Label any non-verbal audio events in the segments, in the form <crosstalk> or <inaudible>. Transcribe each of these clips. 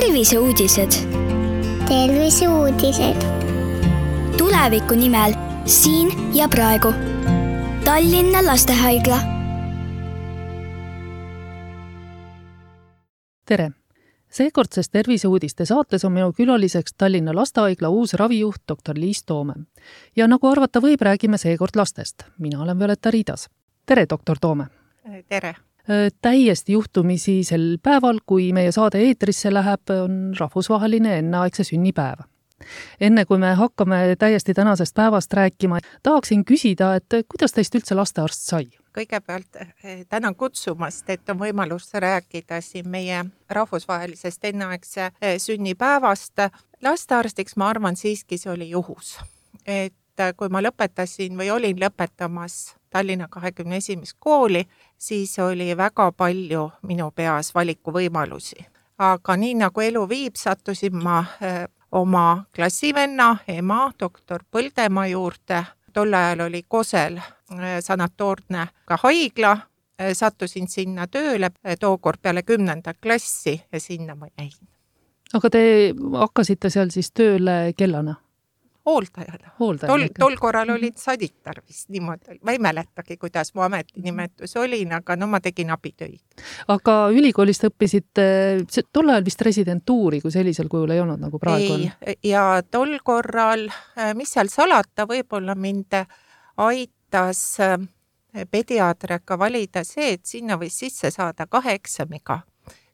terviseuudised. terviseuudised. tuleviku nimel siin ja praegu. Tallinna Lastehaigla. tere seekordses Terviseuudiste saates on minu külaliseks Tallinna Lastehaigla uus ravijuht doktor Liis Toome. ja nagu arvata võib, räägime seekord lastest. mina olen Violeta Riidas. tere, doktor Toome! tere! Täiesti juhtumisi sel päeval, kui meie saade eetrisse läheb, on rahvusvaheline enneaegse sünnipäev. enne kui me hakkame täiesti tänasest päevast rääkima, tahaksin küsida, et kuidas teist üldse lastearst sai? kõigepealt eh, tänan kutsumast, et on võimalus rääkida siin meie rahvusvahelisest enneaegse eh, sünnipäevast. lastearstiks ma arvan siiski see oli juhus, et eh, kui ma lõpetasin või olin lõpetamas Tallinna kahekümne esimest kooli, siis oli väga palju minu peas valikuvõimalusi. aga nii nagu elu viib, sattusin ma oma klassivenna ema, doktor Põldemaa juurde tol ajal oli Kosel äh, sanatoorne ka haigla, äh, sattusin sinna tööle äh, tookord peale kümnendat klassi ja sinna ma jäin. aga te hakkasite seal siis tööle kellana? Hooldajana. tol, tol korral olid sanitar vist niimoodi, ma ei mäletagi, kuidas mu ametinimetus oli, aga no ma tegin abitöid. aga ülikoolis te õppisite tol ajal vist residentuuri, kui sellisel kujul ei olnud, nagu praegu ei, on? ja tol korral, äh, mis seal salata, võib-olla mind aitas äh, pediaatriaga valida see, et sinna võis sisse saada kahe eksamiga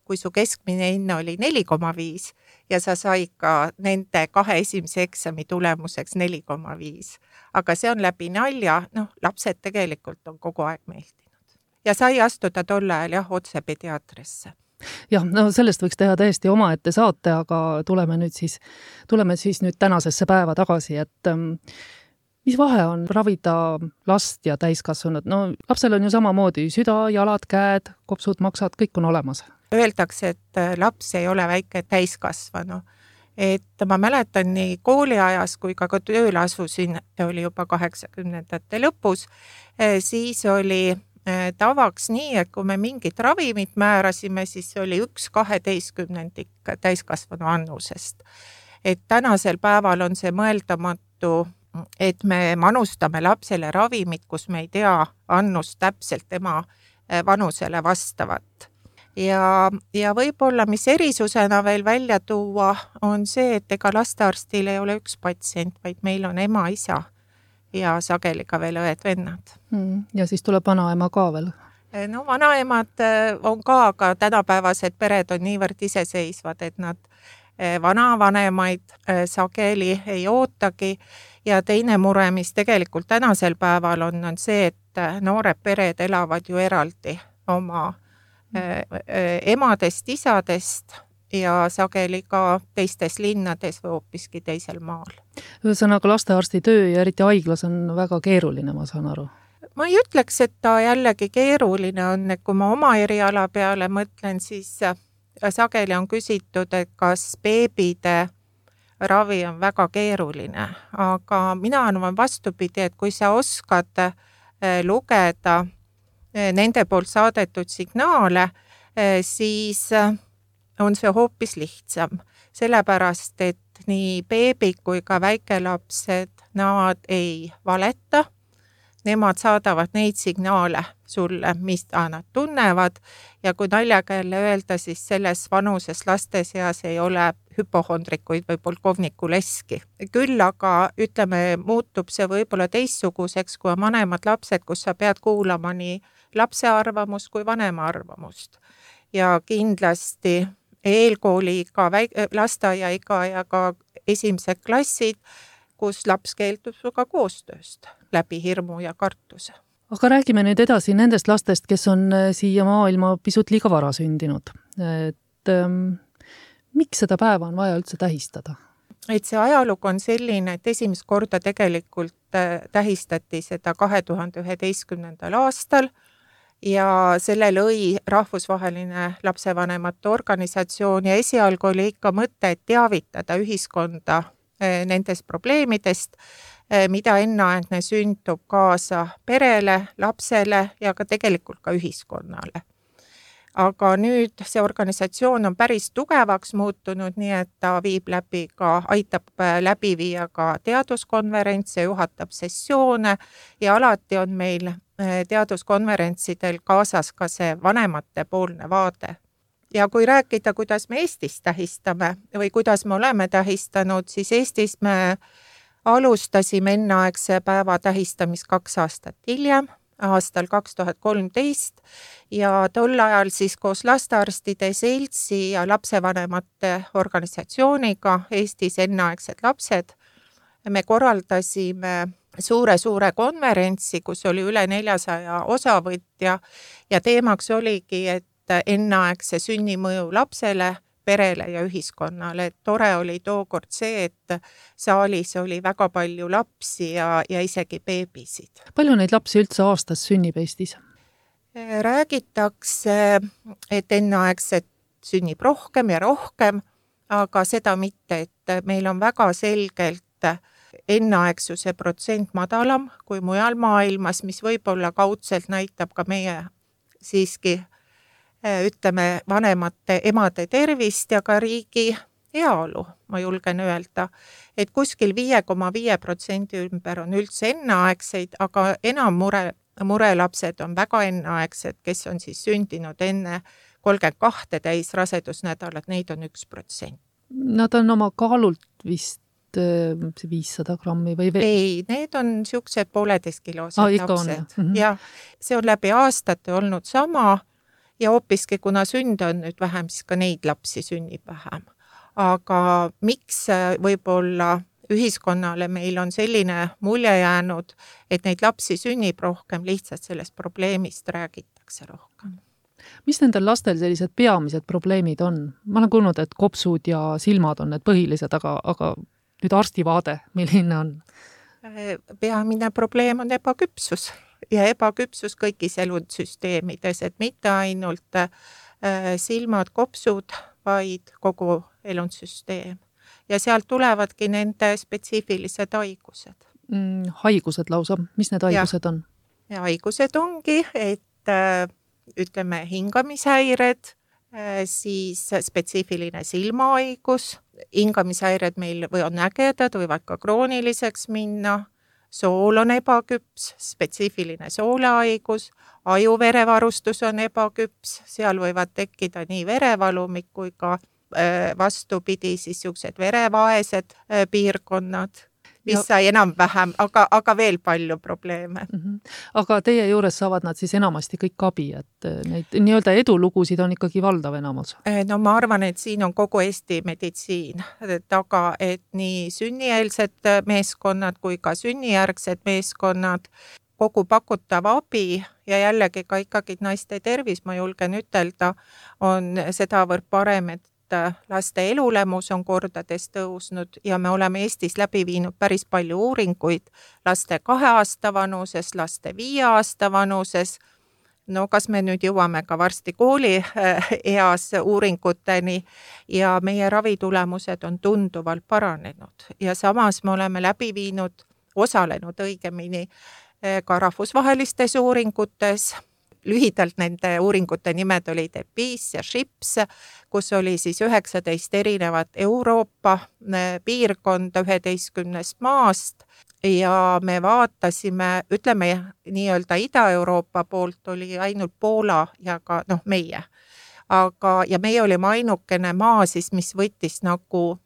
kui su keskmine hinne oli neli koma viis ja sa said ka nende kahe esimese eksami tulemuseks neli koma viis. aga see on läbi nalja, noh, lapsed tegelikult on kogu aeg meeldinud. ja sai astuda tol ajal jah, otse pediaatrisse jah, no sellest võiks teha täiesti omaette saate, aga tuleme nüüd siis, tuleme siis nüüd tänasesse päeva tagasi, et ähm, mis vahe on ravida last ja täiskasvanut, no lapsel on ju samamoodi süda, jalad, käed, kopsud, maksad, kõik on olemas öeldakse, et äh, laps ei ole väike täiskasvanu. et ma mäletan nii kooliajas kui ka, ka tööle asusin, see oli juba kaheksakümnendate lõpus, äh, siis oli äh, tavaks nii, et kui me mingit ravimit määrasime, siis see oli üks kaheteistkümnendik täiskasvanu annusest. et tänasel päeval on see mõeldamatu, et me manustame lapsele ravimit, kus me ei tea annust täpselt tema vanusele vastavat ja, ja võib-olla, mis erisusena veel välja tuua, on see, et ega lastearstil ei ole üks patsient, vaid meil on ema, isa ja sageli ka veel õed-vennad mm,. ja siis tuleb vanaema ka veel? no vanaemad äh, on ka, aga tänapäevased pered on niivõrd iseseisvad, et nad äh, vanavanemaid sageli ei ootagi ja teine mure, mis tegelikult tänasel päeval on, on see, et noored pered elavad ju eraldi oma emadest, isadest ja sageli ka teistes linnades või hoopiski teisel maal. ühesõnaga, lastearsti töö ja eriti haiglas on väga keeruline, ma saan aru? ma ei ütleks, et ta jällegi keeruline on, et kui ma oma eriala peale mõtlen, siis äh, sageli on küsitud, et kas beebide ravi on väga keeruline, aga mina arvan vastupidi, et kui sa oskad lugeda nende poolt saadetud signaale, eh, siis eh, on see hoopis lihtsam, sellepärast et nii beebid kui ka väikelapsed, nad ei valeta. Nemad saadavad neid signaale sulle, mida nad tunnevad ja kui naljaga jälle öelda, siis selles vanuses laste seas ei ole hüpohondrikuid või polkovniku leski. küll aga ütleme, muutub see võib-olla teistsuguseks, kui on vanemad lapsed, kus sa pead kuulama nii lapse arvamust kui vanema arvamust. ja kindlasti eelkooliiga, lasteaiaiga ja ka esimesed klassid, kus laps keeldub sinuga koostööst läbi hirmu ja kartuse. aga räägime nüüd edasi nendest lastest, kes on äh, siia maailma pisut liiga vara sündinud. et ähm, miks seda päeva on vaja üldse tähistada? et see ajalugu on selline, et esimest korda tegelikult äh, tähistati seda kahe tuhande üheteistkümnendal aastal ja selle lõi rahvusvaheline lapsevanemate organisatsioon ja esialgu oli ikka mõte, teavitada ühiskonda eh, nendest probleemidest, eh, mida enneaegne sünd toob kaasa perele, lapsele ja ka tegelikult ka ühiskonnale. aga nüüd see organisatsioon on päris tugevaks muutunud, nii et ta viib läbi ka, aitab äh, läbi viia ka teaduskonverentse, juhatab sessioone ja alati on meil teaduskonverentsidel kaasas ka see vanematepoolne vaade. ja kui rääkida, kuidas me Eestis tähistame või kuidas me oleme tähistanud, siis Eestis me alustasime enneaegse päeva tähistamist kaks aastat hiljem aastal kaks tuhat kolmteist ja tol ajal siis koos Lastearstide Seltsi ja lapsevanemate organisatsiooniga Eestis enneaegsed lapsed me korraldasime suure-suure konverentsi, kus oli üle neljasaja osavõtja ja teemaks oligi, et enneaegse sünni mõju lapsele perele ja ühiskonnale, et tore oli tookord see, et saalis oli väga palju lapsi ja, ja isegi beebisid. palju neid lapsi üldse aastas sünnib Eestis? räägitakse, et enneaegset sünnib rohkem ja rohkem, aga seda mitte, et meil on väga selgelt enneaegsuse protsent madalam kui mujal maailmas, mis võib-olla kaudselt näitab ka meie siiski Äh, ütleme, vanemate emade tervist ja ka riigi heaolu, ma julgen öelda, et kuskil viie koma viie protsendi ümber on üldse enneaegseid, aga enam mure, murelapsed on väga enneaegsed, kes on siis sündinud enne kolmkümmend kahte täis rasedusnädalat, neid on üks protsent. Nad on oma kaalult vist see viissada grammi või veel? ei, need on niisugused pooleteistkilosed ah, lapsed mm -hmm. ja see on läbi aastate olnud sama ja hoopiski, kuna sünde on nüüd vähem, siis ka neid lapsi sünnib vähem. aga miks äh, võib-olla ühiskonnale meil on selline mulje jäänud, et neid lapsi sünnib rohkem, lihtsalt sellest probleemist räägitakse rohkem mis nendel lastel sellised peamised probleemid on? ma olen kuulnud, et kopsud ja silmad on need põhilised, aga, aga nüüd arsti vaade, milline on? Äh, peamine probleem on ebaküpsus ja ebaküpsus kõigis elusüsteemides, et mitte ainult äh, silmad, kopsud, vaid kogu elunsüsteem. ja sealt tulevadki nende spetsiifilised haigused mm,. haigused lausa, mis need haigused ja. on? haigused ongi, et äh, ütleme, hingamishäired, siis spetsiifiline silmahaigus, hingamishäired meil või on ägedad, võivad ka krooniliseks minna. Sool on ebaküps, spetsiifiline soolehaigus, ajuverevarustus on ebaküps, seal võivad tekkida nii verevalumik kui ka äh, vastupidi, siis niisugused verevaesed äh, piirkonnad mis ja... sai enam-vähem, aga, aga veel palju probleeme mm. -hmm. aga teie juures saavad nad siis enamasti kõik abi, et eh, neid nii-öelda edulugusid on ikkagi valdav enamus? Eh, no ma arvan, et siin on kogu Eesti meditsiin taga, et nii sünnieelsed meeskonnad kui ka sünnijärgsed meeskonnad kogu pakutav abi ja jällegi ka ikkagi naiste tervis, ma julgen ütelda, on sedavõrd parem, et et laste elulemus on kordades tõusnud ja me oleme Eestis läbi viinud päris palju uuringuid laste kahe aasta vanuses, laste viie aasta vanuses. no kas me nüüd jõuame ka varsti koolieas uuringuteni ja meie ravitulemused on tunduvalt paranenud ja samas me oleme läbi viinud, osalenud õigemini ka rahvusvahelistes uuringutes lühidalt nende uuringute nimed olid EPIS ja SHIPS, kus oli siis üheksateist erinevat Euroopa piirkonda üheteistkümnest maast ja me vaatasime, ütleme nii-öelda Ida-Euroopa poolt oli ainult Poola ja ka noh, meie. aga, ja meie olime ainukene maa siis, mis võttis nagu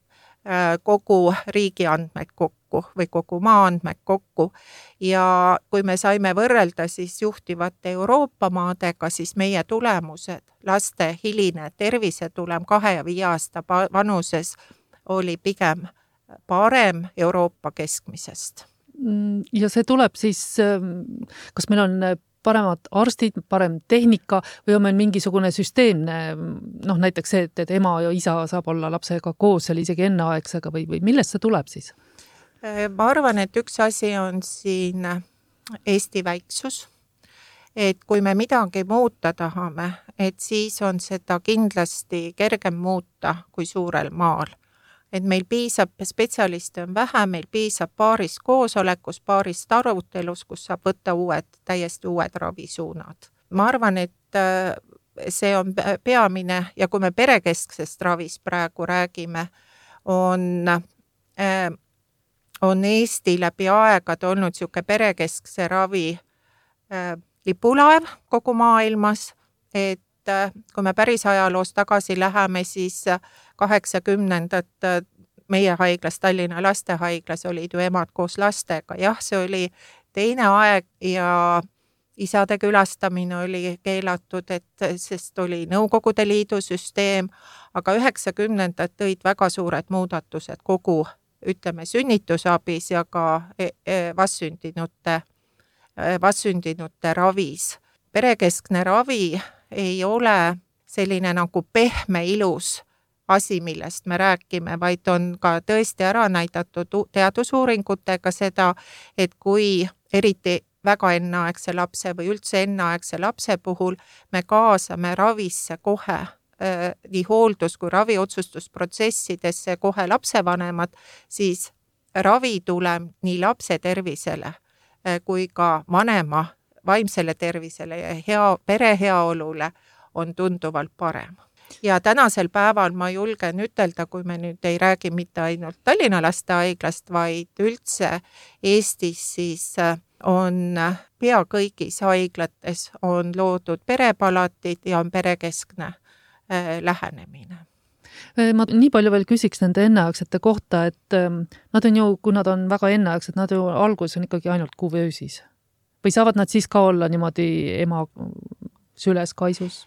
äh, kogu riigi andmed kokku kokku või kogu maa andmed kokku. ja kui me saime võrrelda siis juhtivate Euroopa maadega, siis meie tulemused, laste hiline tervisetulem kahe ja viie aasta vanuses oli pigem parem Euroopa keskmisest mm, ja see tuleb siis, ähm, kas meil on paremad arstid, parem tehnika või on meil mingisugune süsteemne noh, näiteks see, et, et ema ja isa saab olla lapsega koos seal isegi enneaegsega või, või millest see tuleb siis? Äh, ma arvan, et üks asi on siin Eesti väiksus. et kui me midagi muuta tahame, et siis on seda kindlasti kergem muuta kui suurel maal. et meil piisab, spetsialiste on vähe, meil piisab paarist koosolekust, paarist arutelust, kus saab võtta uued, täiesti uued ravisuunad. ma arvan, et äh, see on peamine ja kui me perekesksest ravist praegu räägime, on, on Eesti läbi aegade olnud niisugune perekeskse ravi lipulaev kogu maailmas, et kui me päris ajaloos tagasi läheme, siis kaheksakümnendad meie haiglas, Tallinna Lastehaiglas olid ju emad koos lastega, jah, see oli teine aeg ja isade külastamine oli keelatud, et sest oli Nõukogude Liidu süsteem, aga üheksakümnendad tõid väga suured muudatused kogu ütleme, sünnitusabis ja ka e, e, vastsündinute, vastsündinute ravis. perekeskne ravi ei ole selline nagu pehme ilus asi, millest me räägime, vaid on ka tõesti ära näidatud teadusuuringutega seda, et kui eriti väga enneaegse lapse või üldse enneaegse lapse puhul me kaasame ravisse kohe nii hooldus- kui raviotsustusprotsessidesse kohe lapsevanemad, siis ravitulem nii lapse tervisele äh, kui ka vanema vaimsele tervisele ja hea, pere heaolule on tunduvalt parem. Ja tänasel päeval ma julgen ütelda, kui me nüüd ei räägi mitte ainult Tallinna Lastehaiglast, vaid üldse Eestis, siis äh, on pea kõigis haiglates on loodud perepalatid ja on perekeskne äh, lähenemine äh, ma nii palju veel küsiks nende enneaegsete kohta, et ähm, nad on ju, kui nad on väga enneaegsed, nad ju alguses on ikkagi ainult kuvöösis. või saavad nad siis ka olla niimoodi ema süles kaisus?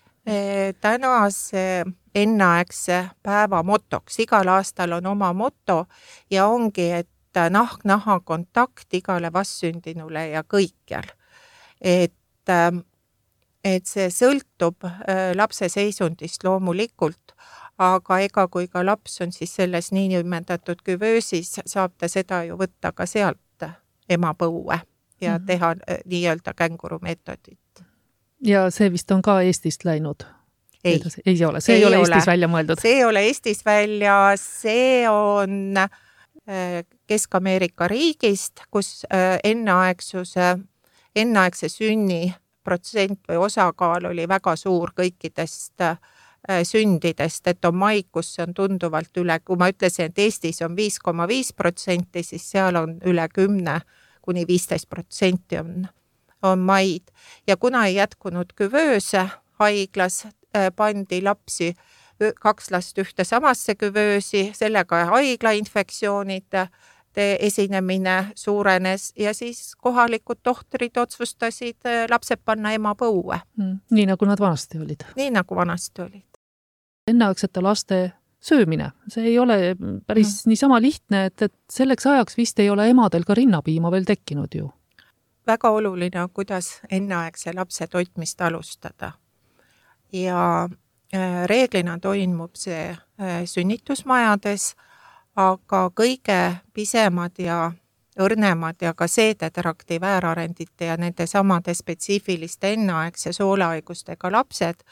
tänase enneaegse päeva motoks, igal aastal on oma moto ja ongi, et nahk-naha kontakt igale vastsündinule ja kõikjal. et, et see sõltub äh, lapse seisundist loomulikult, aga ega kui ka laps on siis selles niinimetatud küvöösis, saab ta seda ju võtta ka sealt emapõue ja mm -hmm. teha äh, nii-öelda känguru meetodit ja see vist on ka Eestist läinud? ei, ei ole, see ei, ei ole Eestis ole. välja mõeldud? see ei ole Eestis välja, see on äh, Kesk-Ameerika riigist, kus enneaegsuse, enneaegse sünni protsent või osakaal oli väga suur kõikidest äh, sündidest, et on maid, kus see on tunduvalt üle, kui ma ütlesin, et Eestis on viis koma viis protsenti, siis seal on üle kümne kuni viisteist protsenti on on maid. Ja kuna ei jätkunud küvööse haiglas, äh, pandi lapsi, kaks last ühte samasse küvöösi, sellega haiglainfektsioonide esinemine suurenes ja siis kohalikud tohtrid otsustasid äh, lapsed panna emapõue mm,. nii nagu nad vanasti olid. nii nagu vanasti olid. enneaegsete laste söömine, see ei ole päris mm. niisama lihtne, et, et selleks ajaks vist ei ole emadel ka rinnapiima veel tekkinud ju väga oluline on, kuidas enneaegse lapse toitmist alustada. ja äh, reeglina toimub see äh, sünnitusmajades, aga kõige pisemad ja õrnemad ja ka seedetrakti väärarendite ja nendesamade spetsiifiliste enneaegse soolehaigustega lapsed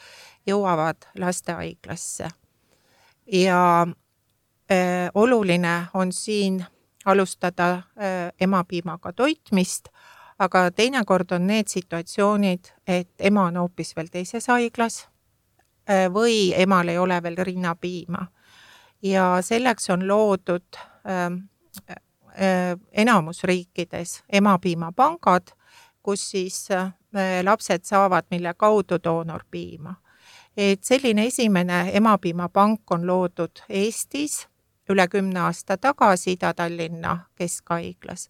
jõuavad lastehaiglasse. ja äh, oluline on siin alustada äh, emapiimaga toitmist aga teinekord on need situatsioonid, et ema on hoopis veel teises haiglas äh, või emal ei ole veel rinnapiima. Ja selleks on loodud äh, äh, enamus riikides emapiimapangad, kus siis äh, lapsed saavad, mille kaudu doonorpiima. et selline esimene emapiimapank on loodud Eestis üle kümne aasta tagasi Ida-Tallinna Keskhaiglas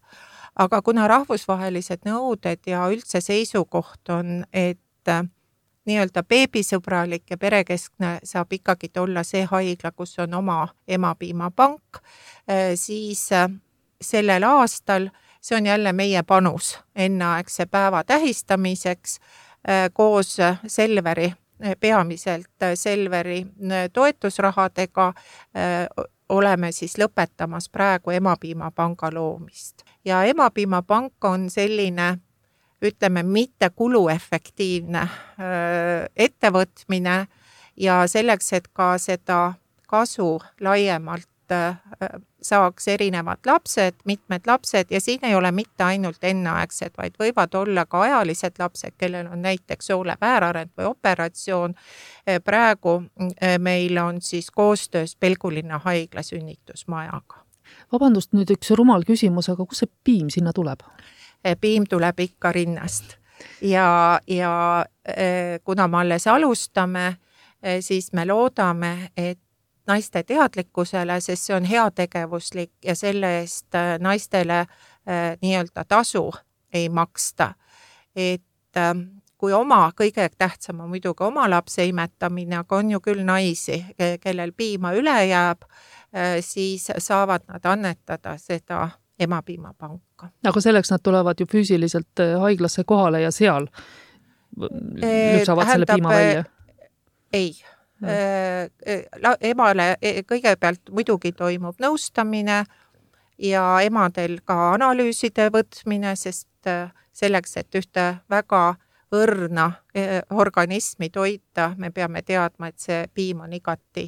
aga kuna rahvusvahelised nõuded ja üldse seisukoht on, et äh, nii-öelda beebisõbralik ja perekeskne saab ikkagi olla see haigla, kus on oma emapiimapank, äh, siis äh, sellel aastal see on jälle meie panus enneaegse päeva tähistamiseks koos Selveri, peamiselt Selveri toetusrahadega oleme siis lõpetamas praegu emapiimapanga loomist. Ja emapiimapank on selline ütleme, mitte kuluefektiivne ettevõtmine ja selleks, et ka seda kasu laiemalt saaks erinevad lapsed, mitmed lapsed ja siin ei ole mitte ainult enneaegsed, vaid võivad olla ka ajalised lapsed, kellel on näiteks soole väärareng või operatsioon. praegu meil on siis koostöös Pelgulinna haigla sünnitusmajaga. vabandust, nüüd üks rumal küsimus, aga kust see piim sinna tuleb? Piim tuleb ikka rinnast ja, ja kuna me alles alustame, siis me loodame, et naiste teadlikkusele, sest see on heategevuslik ja selle eest naistele nii-öelda tasu ei maksta. et kui oma, kõige tähtsam on muidugi oma lapse imetamine, aga on ju küll naisi, kellel piima üle jääb, siis saavad nad annetada seda emapiimapanka. aga selleks nad tulevad ju füüsiliselt haiglasse kohale ja seal lüpsavad selle piima välja? ei Äh, äh, emale e, kõigepealt muidugi toimub nõustamine ja emadel ka analüüside võtmine, sest äh, selleks, et ühte väga õrna organismi toita, me peame teadma, et see piim on igati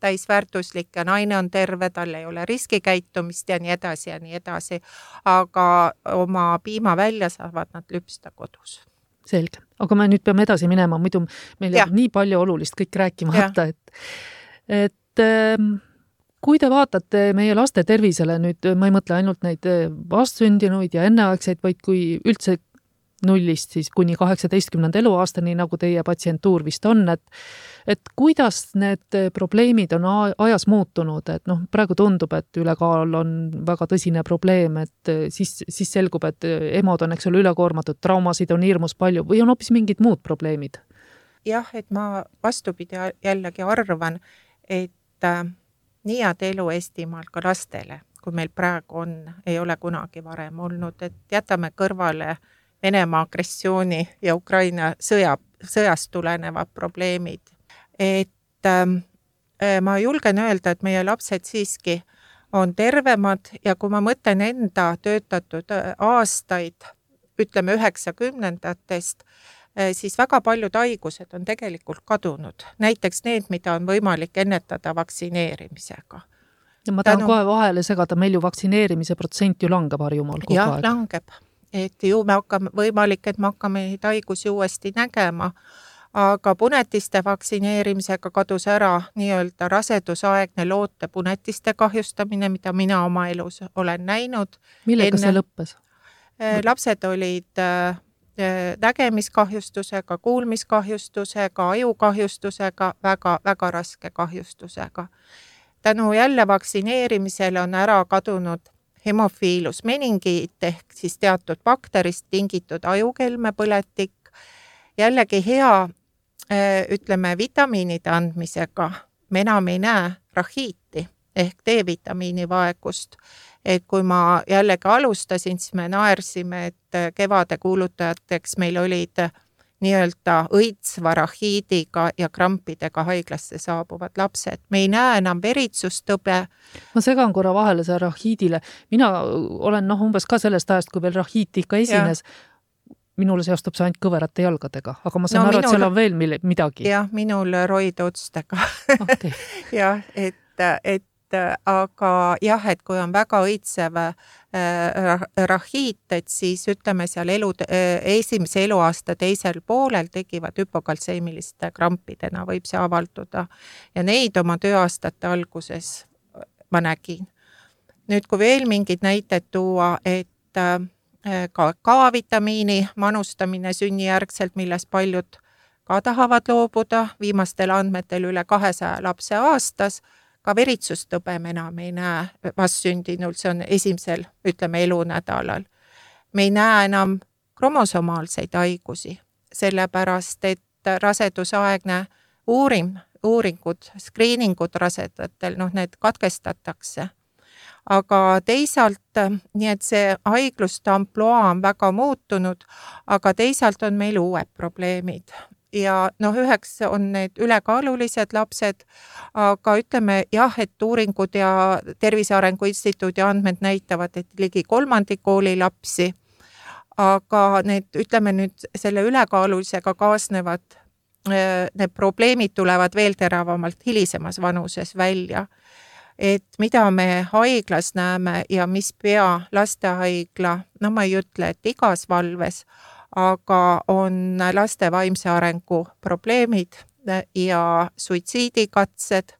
täisväärtuslik ja naine on terve, tal ei ole riskikäitumist ja nii edasi ja nii edasi. aga oma piima välja saavad nad lüpsta kodus. Selge, aga me nüüd peame edasi minema, muidu meil jääb nii palju olulist kõik rääkimata, et, et ähm, kui te vaatate meie laste tervisele nüüd, ma ei mõtle ainult neid vastsündinuid ja enneaegseid, vaid kui üldse nullist siis kuni kaheksateistkümnenda eluaastani, nagu teie patsientuur vist on, et et kuidas need probleemid on ajas muutunud, et noh, praegu tundub, et ülekaal on väga tõsine probleem, et siis, siis selgub, et emad on, eks ole, ülekoormatud, traumasid on hirmus palju või on hoopis mingid muud probleemid? jah, et ma vastupidi jällegi arvan, et äh, nii head elu Eestimaal ka lastele, kui meil praegu on, ei ole kunagi varem olnud, et jätame kõrvale äh, Venemaa agressiooni ja Ukraina sõja, sõjast tulenevad probleemid. et ähm, äh, ma julgen öelda, et meie lapsed siiski on tervemad ja kui ma mõtlen enda töötatud äh, aastaid, ütleme üheksakümnendatest, äh, siis väga paljud haigused on tegelikult kadunud, näiteks need, mida on võimalik ennetada vaktsineerimisega. ja ma tahan Tänu... kohe vahele segada, meil ju vaktsineerimise protsent ju langeb Harjumaal kogu jah, aeg. langeb et ju me hakkame, võimalik, et me hakkame neid haigusi uuesti nägema, aga punetiste vaktsineerimisega kadus ära nii-öelda rasedusaegne loote punetiste kahjustamine, mida mina oma elus olen näinud. millega Enne... see lõppes? Äh, lapsed olid äh, äh, nägemiskahjustusega, kuulmiskahjustusega, ajukahjustusega väga,, väga-väga raske kahjustusega. tänu jälle vaktsineerimisele on ära kadunud hemofiilus meningiit ehk siis teatud bakterist tingitud ajukelmepõletik. jällegi hea, äh, ütleme, vitamiinide andmisega me enam ei näe rahiiti ehk D-vitamiini vaegust. et kui ma jällegi alustasin, siis me naersime, et kevade kuulutajateks meil olid nii-öelda õitsva rahiidiga ja krampidega haiglasse saabuvad lapsed. me ei näe enam veritsustõbe. ma segan korra vahele selle rahiidile. mina olen noh, umbes ka sellest ajast, kui veel rahiit ikka esines minule seostub see ainult kõverate jalgadega, aga ma saan no, aru, et seal on veel mille, midagi. jah, minul roidotstega okay. <laughs> jah, et, et Äh, aga jah, et kui on väga õitsev äh, rahiit, et siis ütleme seal elu, äh, esimese eluaasta teisel poolel tekivad hüpokaltseemiliste krampidena, võib see avalduda. ja neid oma tööaastate alguses ma nägin. nüüd, kui veel mingeid näiteid tuua, et ka K-vitamiini manustamine sünnijärgselt, millest paljud ka tahavad loobuda, viimastel andmetel üle kahesaja lapse aastas ka veritsustõbe me enam ei näe vastsündinul, see on esimesel, ütleme, elunädalal. me ei näe enam kromosomaalseid haigusi, sellepärast et rasedusaegne uurim, uuringud, skriiningud rasedatel, noh, need katkestatakse. aga teisalt, nii et see haigluste ampluaa on väga muutunud, aga teisalt on meil uued probleemid ja noh, üheks on need ülekaalulised lapsed, aga ütleme jah, et uuringud ja Tervise Arengu Instituudi andmed näitavad, et ligi kolmandik koolilapsi, aga need, ütleme nüüd selle ülekaalulisega kaasnevad need probleemid tulevad veel teravamalt hilisemas vanuses välja. et mida me haiglas näeme ja mis pea lastehaigla, no ma ei ütle, et igas valves, aga on laste vaimse arengu probleemid ja suitsiidikatsed,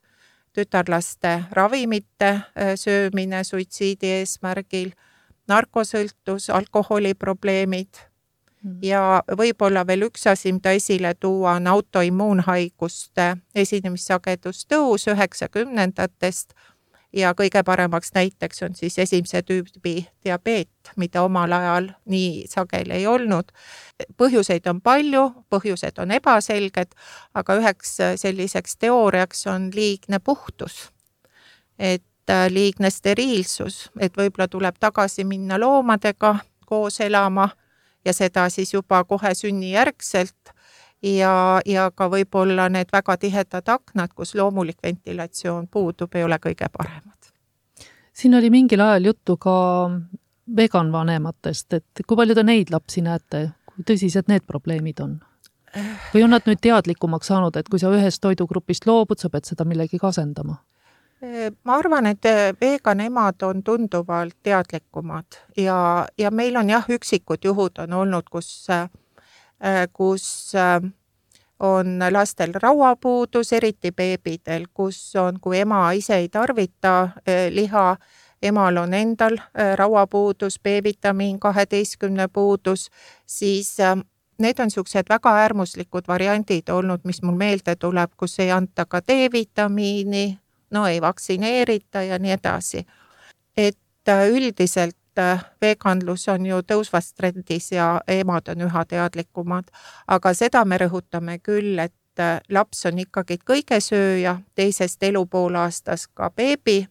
tütarlaste ravimite äh, söömine suitsiidi eesmärgil, narkosõltus, alkoholiprobleemid Mm. ja võib-olla veel üks asi, mida esile tuua, on autoimmuunhaiguste esinemissagedus tõus üheksakümnendatest ja kõige paremaks näiteks on siis esimese tüübi diabeet, mida omal ajal nii sageli ei olnud. põhjuseid on palju, põhjused on ebaselged, aga üheks selliseks teooriaks on liigne puhtus. et äh, liigne steriilsus, et võib-olla tuleb tagasi minna loomadega koos elama ja seda siis juba kohe sünnijärgselt ja, ja ka võib-olla need väga tihedad aknad, kus loomulik ventilatsioon puudub, ei ole kõige paremad. siin oli mingil ajal juttu ka vegan vanematest, et kui palju te neid lapsi näete, kui tõsised need probleemid on? või on nad nüüd teadlikumaks saanud, et kui sa ühest toidugrupist loobud, sa pead seda millegagi asendama? ma arvan, et äh, vegan emad on tunduvalt teadlikumad ja, ja meil on jah, üksikud juhud on olnud, kus, äh, kus äh, on lastel rauapuudus, eriti beebidel, kus on, kui ema ise ei tarvita liha, emal on endal rauapuudus, B-vitamiin kaheteistkümne puudus, siis need on niisugused väga äärmuslikud variandid olnud, mis mul meelde tuleb, kus ei anta ka D-vitamiini, no ei vaktsineerita ja nii edasi. et äh, üldiselt äh, veganlus on ju tõusvas trendis ja emad on üha teadlikumad, aga seda me rõhutame küll, et äh, laps on ikkagi kõigesööja, teisest elupoolaastas ka beebi.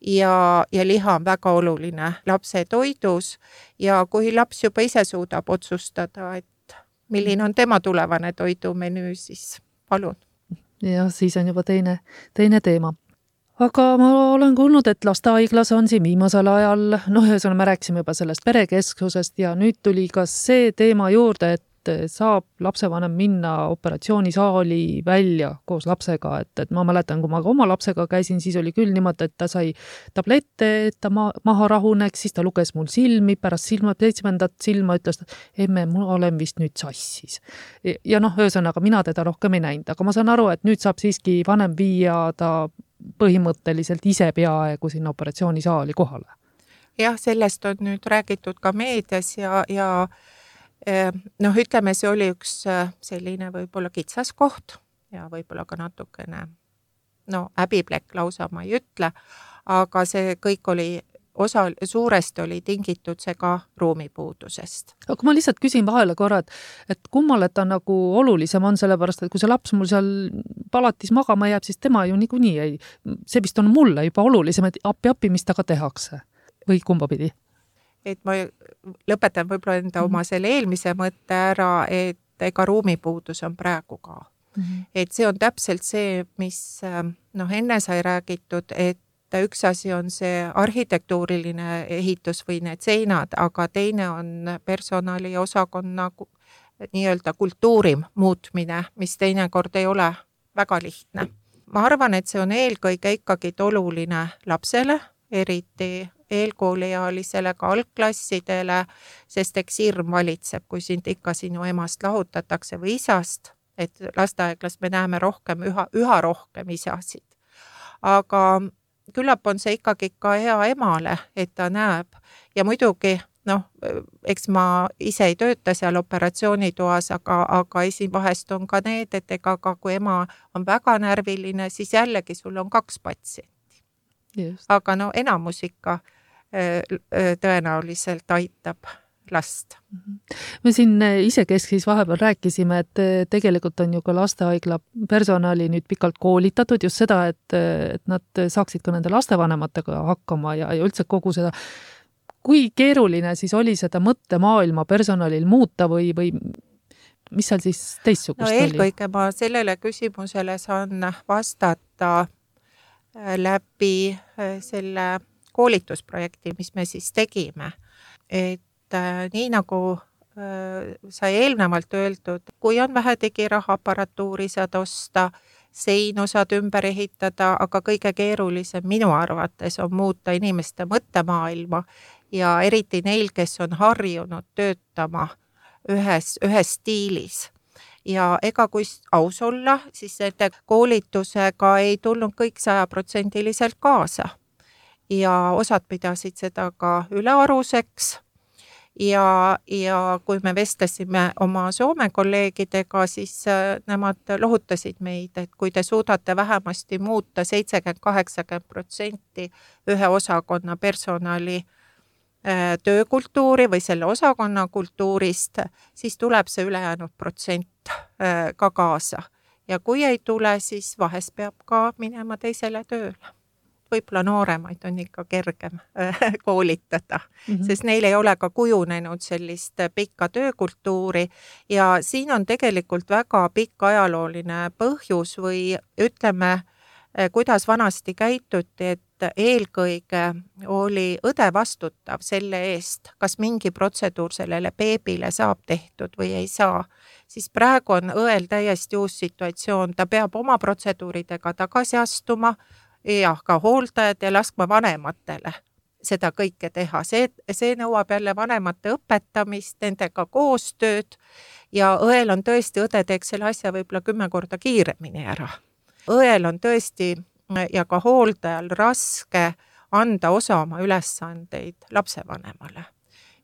Ja, ja liha on väga oluline lapse toidus. Ja kui laps juba ise suudab otsustada, et milline on tema tulevane toidumenüü, siis palun. Jah, siis on juba teine, teine teema aga ma olen kuulnud, et lastehaiglas on siin viimasel ajal, noh, ühesõnaga me rääkisime juba sellest perekesksusest ja nüüd tuli ka see teema juurde, et saab lapsevanem minna operatsioonisaali välja koos lapsega, et, et ma mäletan, kui ma ka oma lapsega käisin, siis oli küll niimoodi, et ta sai tablette, et ta ma, maha rahuneks, siis ta luges mul silmi, pärast silma, seitsmendat silma ütles, et emme, ma olen vist nüüd sassis. ja noh, ühesõnaga mina teda rohkem ei näinud, aga ma saan aru, et nüüd saab siiski vanem viia ta põhimõtteliselt ise peaaegu sinna operatsioonisaali kohale. jah, sellest on nüüd räägitud ka meedias ja, ja Ehm, noh, ütleme, see oli üks äh, selline võib-olla kitsaskoht ja võib-olla ka natukene no häbiplekk lausa ma ei ütle, aga see kõik oli osa, suuresti oli tingitud see ka ruumipuudusest. aga ma lihtsalt küsin vahele korra, et, et kummale ta nagu olulisem on, sellepärast et kui see laps mul seal palatis magama jääb, siis tema ju niikuinii ei, see vist on mulle juba olulisem, et appi-appi, mis temaga tehakse või kumba pidi et ma lõpetan võib-olla enda oma mhm. selle eelmise mõtte ära, et ega ruumipuudus on praegu ka mm. -hmm. et see on täpselt see, mis noh, enne sai räägitud, et üks asi on see arhitektuuriline ehitus või need seinad, aga teine on personaliosakonna nii-öelda kultuuri muutmine, mis teinekord ei ole väga lihtne. ma arvan, et see on eelkõige ikkagi oluline lapsele, eriti eelkooliealisele, ka algklassidele, sest eks hirm valitseb, kui sind ikka sinu emast lahutatakse või isast, et lasteaeglas me näeme rohkem, üha, üha rohkem isasid. aga küllap on see ikkagi ka hea emale, et ta näeb. Ja muidugi noh, eks ma ise ei tööta seal operatsioonitoas, aga, aga esi, vahest on ka need, et ega ka kui ema on väga närviline, siis jällegi sul on kaks patsienti. aga no enamus ikka Äh, äh, tõenäoliselt aitab last. me siin äh, isekeskis vahepeal rääkisime, et tegelikult on ju ka lastehaigla personali nüüd pikalt koolitatud just seda, et, et nad saaksid ka nende lastevanematega hakkama ja, ja üldse kogu seda, kui keeruline siis oli seda mõttemaailma personalil muuta või, või mis seal siis teistsugust no, eelkõige oli? eelkõige ma sellele küsimusele saan vastata läbi selle koolitusprojekti, mis me siis tegime. et äh, nii nagu äh, sai eelnevalt öeldud, kui on vähe digiraha aparatuuri saad osta, seinu saad ümber ehitada, aga kõige keerulisem minu arvates on muuta inimeste mõttemaailma ja eriti neil, kes on harjunud töötama ühes, ühes stiilis ja ega kui aus olla, siis nende koolitusega ei tulnud kõik sajaprotsendiliselt kaasa. ja osad pidasid seda ka ülearuseks ja, ja kui me vestlesime oma Soome kolleegidega, siis äh, nemad lohutasid meid, et kui te suudate vähemasti muuta seitsekümmend, kaheksakümmend protsenti ühe osakonna personali äh, töökultuuri või selle osakonna kultuurist, siis tuleb see ülejäänud protsent äh, ka kaasa. ja kui ei tule, siis vahest peab ka minema teisele tööle võib-olla nooremaid on ikka kergem äh, <laughs> koolitada mm, -hmm. sest neil ei ole ka kujunenud sellist pikka töökultuuri ja siin on tegelikult väga pikk ajalooline põhjus või ütleme, äh, kuidas vanasti käituti, et eelkõige oli õde vastutav selle eest, kas mingi protseduur sellele beebile saab tehtud või ei saa, siis praegu on õel täiesti uus situatsioon, ta peab oma protseduuridega tagasi astuma jah, ka hooldajad ja laskma vanematele seda kõike teha, see, see nõuab jälle vanemate õpetamist, nendega koostööd ja õel on tõesti, õde teeks selle asja võib-olla kümme korda kiiremini ära. õel on tõesti ja ka hooldajal raske anda osa oma ülesandeid lapsevanemale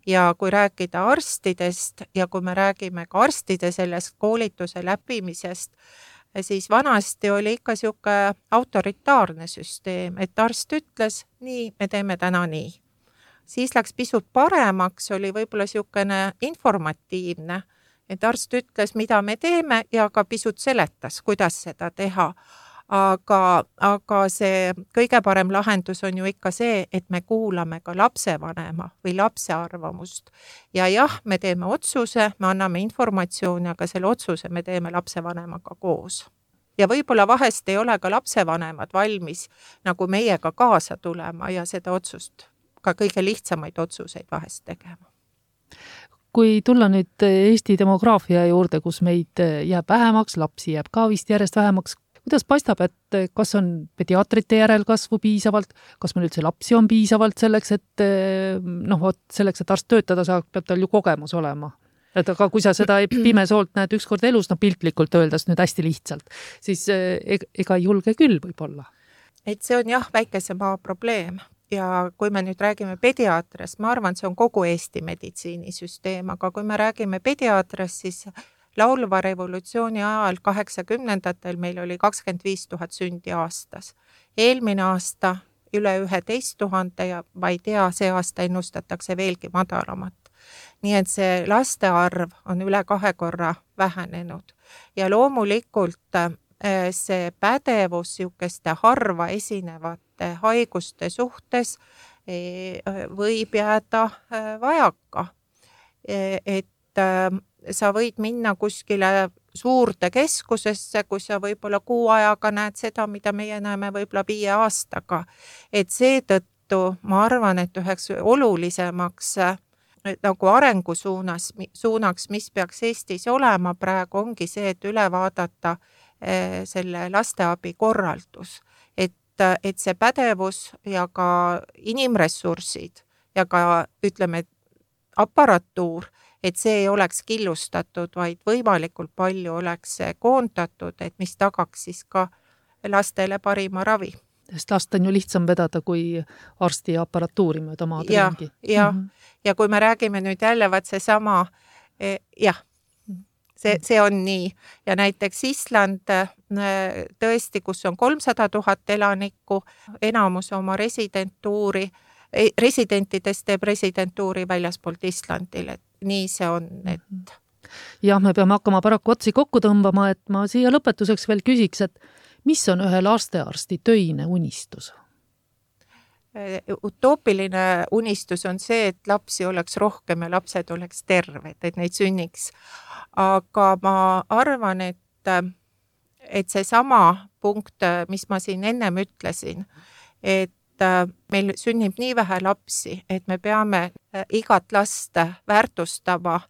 ja kui rääkida arstidest ja kui me räägime ka arstide sellest koolituse läbimisest, siis vanasti oli ikka niisugune autoritaarne süsteem, et arst ütles, nii, me teeme täna nii. siis läks pisut paremaks, oli võib-olla niisugune informatiivne, et arst ütles, mida me teeme ja ka pisut seletas, kuidas seda teha aga, aga see kõige parem lahendus on ju ikka see, et me kuulame ka lapsevanema või lapse arvamust. ja jah, me teeme otsuse, me anname informatsiooni, aga selle otsuse me teeme lapsevanemaga koos ja võib-olla vahest ei ole ka lapsevanemad valmis nagu meiega kaasa tulema ja seda otsust, ka kõige lihtsamaid otsuseid vahest tegema kui tulla nüüd Eesti demograafia juurde, kus meid jääb vähemaks, lapsi jääb ka vist järjest vähemaks, kuidas paistab, et eh, kas on pediaatrite järelkasvu piisavalt, kas meil üldse lapsi on piisavalt selleks, et eh, noh, vot selleks, et arst töötada saab, peab tal ju kogemus olema. Et aga kui sa seda pimesoolt näed ükskord elus, no piltlikult öeldes nüüd hästi lihtsalt, siis eh, ega ei julge küll võib-olla. et see on jah, väikese maa probleem. Ja kui me nüüd räägime pediaatriast, ma arvan, see on kogu Eesti meditsiinisüsteem, aga kui me räägime pediaatriast, siis laulva revolutsiooni ajal kaheksakümnendatel meil oli kakskümmend viis tuhat sündi aastas. eelmine aasta üle üheteist tuhande ja ma ei tea, see aasta ennustatakse veelgi madalamat. nii et see laste arv on üle kahe korra vähenenud ja loomulikult eh, see pädevus niisuguste harva esinevate haiguste suhtes eh, võib jääda eh, vajaka. et sa võid minna kuskile suurde keskusesse, kus sa võib-olla kuu ajaga näed seda, mida meie näeme võib-olla viie aastaga. et seetõttu ma arvan, et üheks olulisemaks nagu arengusuunas, suunaks, mis peaks Eestis olema praegu, ongi see, et üle vaadata eh, selle lasteabi korraldus. et, et see pädevus ja ka inimressursid ja ka ütleme, aparatuur et see ei oleks killustatud, vaid võimalikult palju oleks koondatud, et mis tagaks siis ka lastele parima ravi. sest last on ju lihtsam vedada kui arsti aparatuuri mööda maad ja, ringi. jah -hmm. ja kui me räägime nüüd jälle vaat seesama eh, jah, see, see on nii ja näiteks Island eh, tõesti, kus on kolmsada tuhat elanikku, enamus oma residentuuri, eh, residentidest teeb residentuuri väljaspoolt Islandil, et nii see on, et mhm. jah, me peame hakkama paraku otsi kokku tõmbama, et ma siia lõpetuseks veel küsiks, et mis on ühe lastearsti töine unistus? Äh, utoopiline unistus on see, et lapsi oleks rohkem ja lapsed oleks terved, et neid sünniks. aga ma arvan, et, et seesama punkt, mis ma siin ennem ütlesin, et äh, meil sünnib nii vähe lapsi, et me peame äh, igat last väärtustama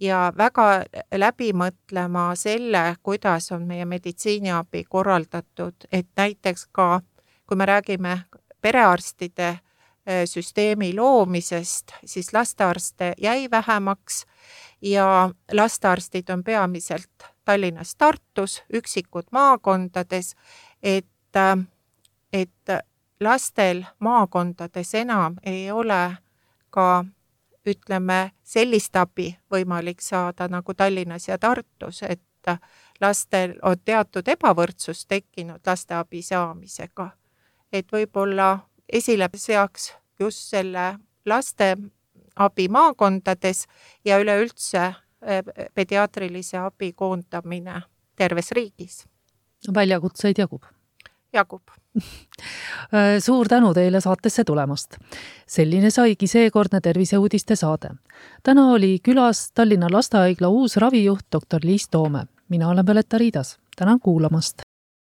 ja väga läbi mõtlema selle, kuidas on meie meditsiiniabi korraldatud, et näiteks ka kui me räägime perearstide äh, süsteemi loomisest, siis lastearste jäi vähemaks ja lastearstid on peamiselt Tallinnas, Tartus, üksikud maakondades, et, äh, et lastel maakondades enam ei ole ka ütleme, sellist abi võimalik saada nagu Tallinnas ja Tartus, et lastel on teatud ebavõrdsus tekkinud lasteabi saamisega. et võib-olla esile seaks just selle lasteabi maakondades ja üleüldse eh, pediaatrilise abi koondamine terves riigis. väljakutseid jagub jagub <laughs> äh, suur tänu teile saatesse tulemast. selline saigi seekordne terviseuudiste saade. täna oli külas Tallinna Lastehaigla uus ravijuht doktor Liis Toome. mina olen Beleta Riidas. tänan kuulamast.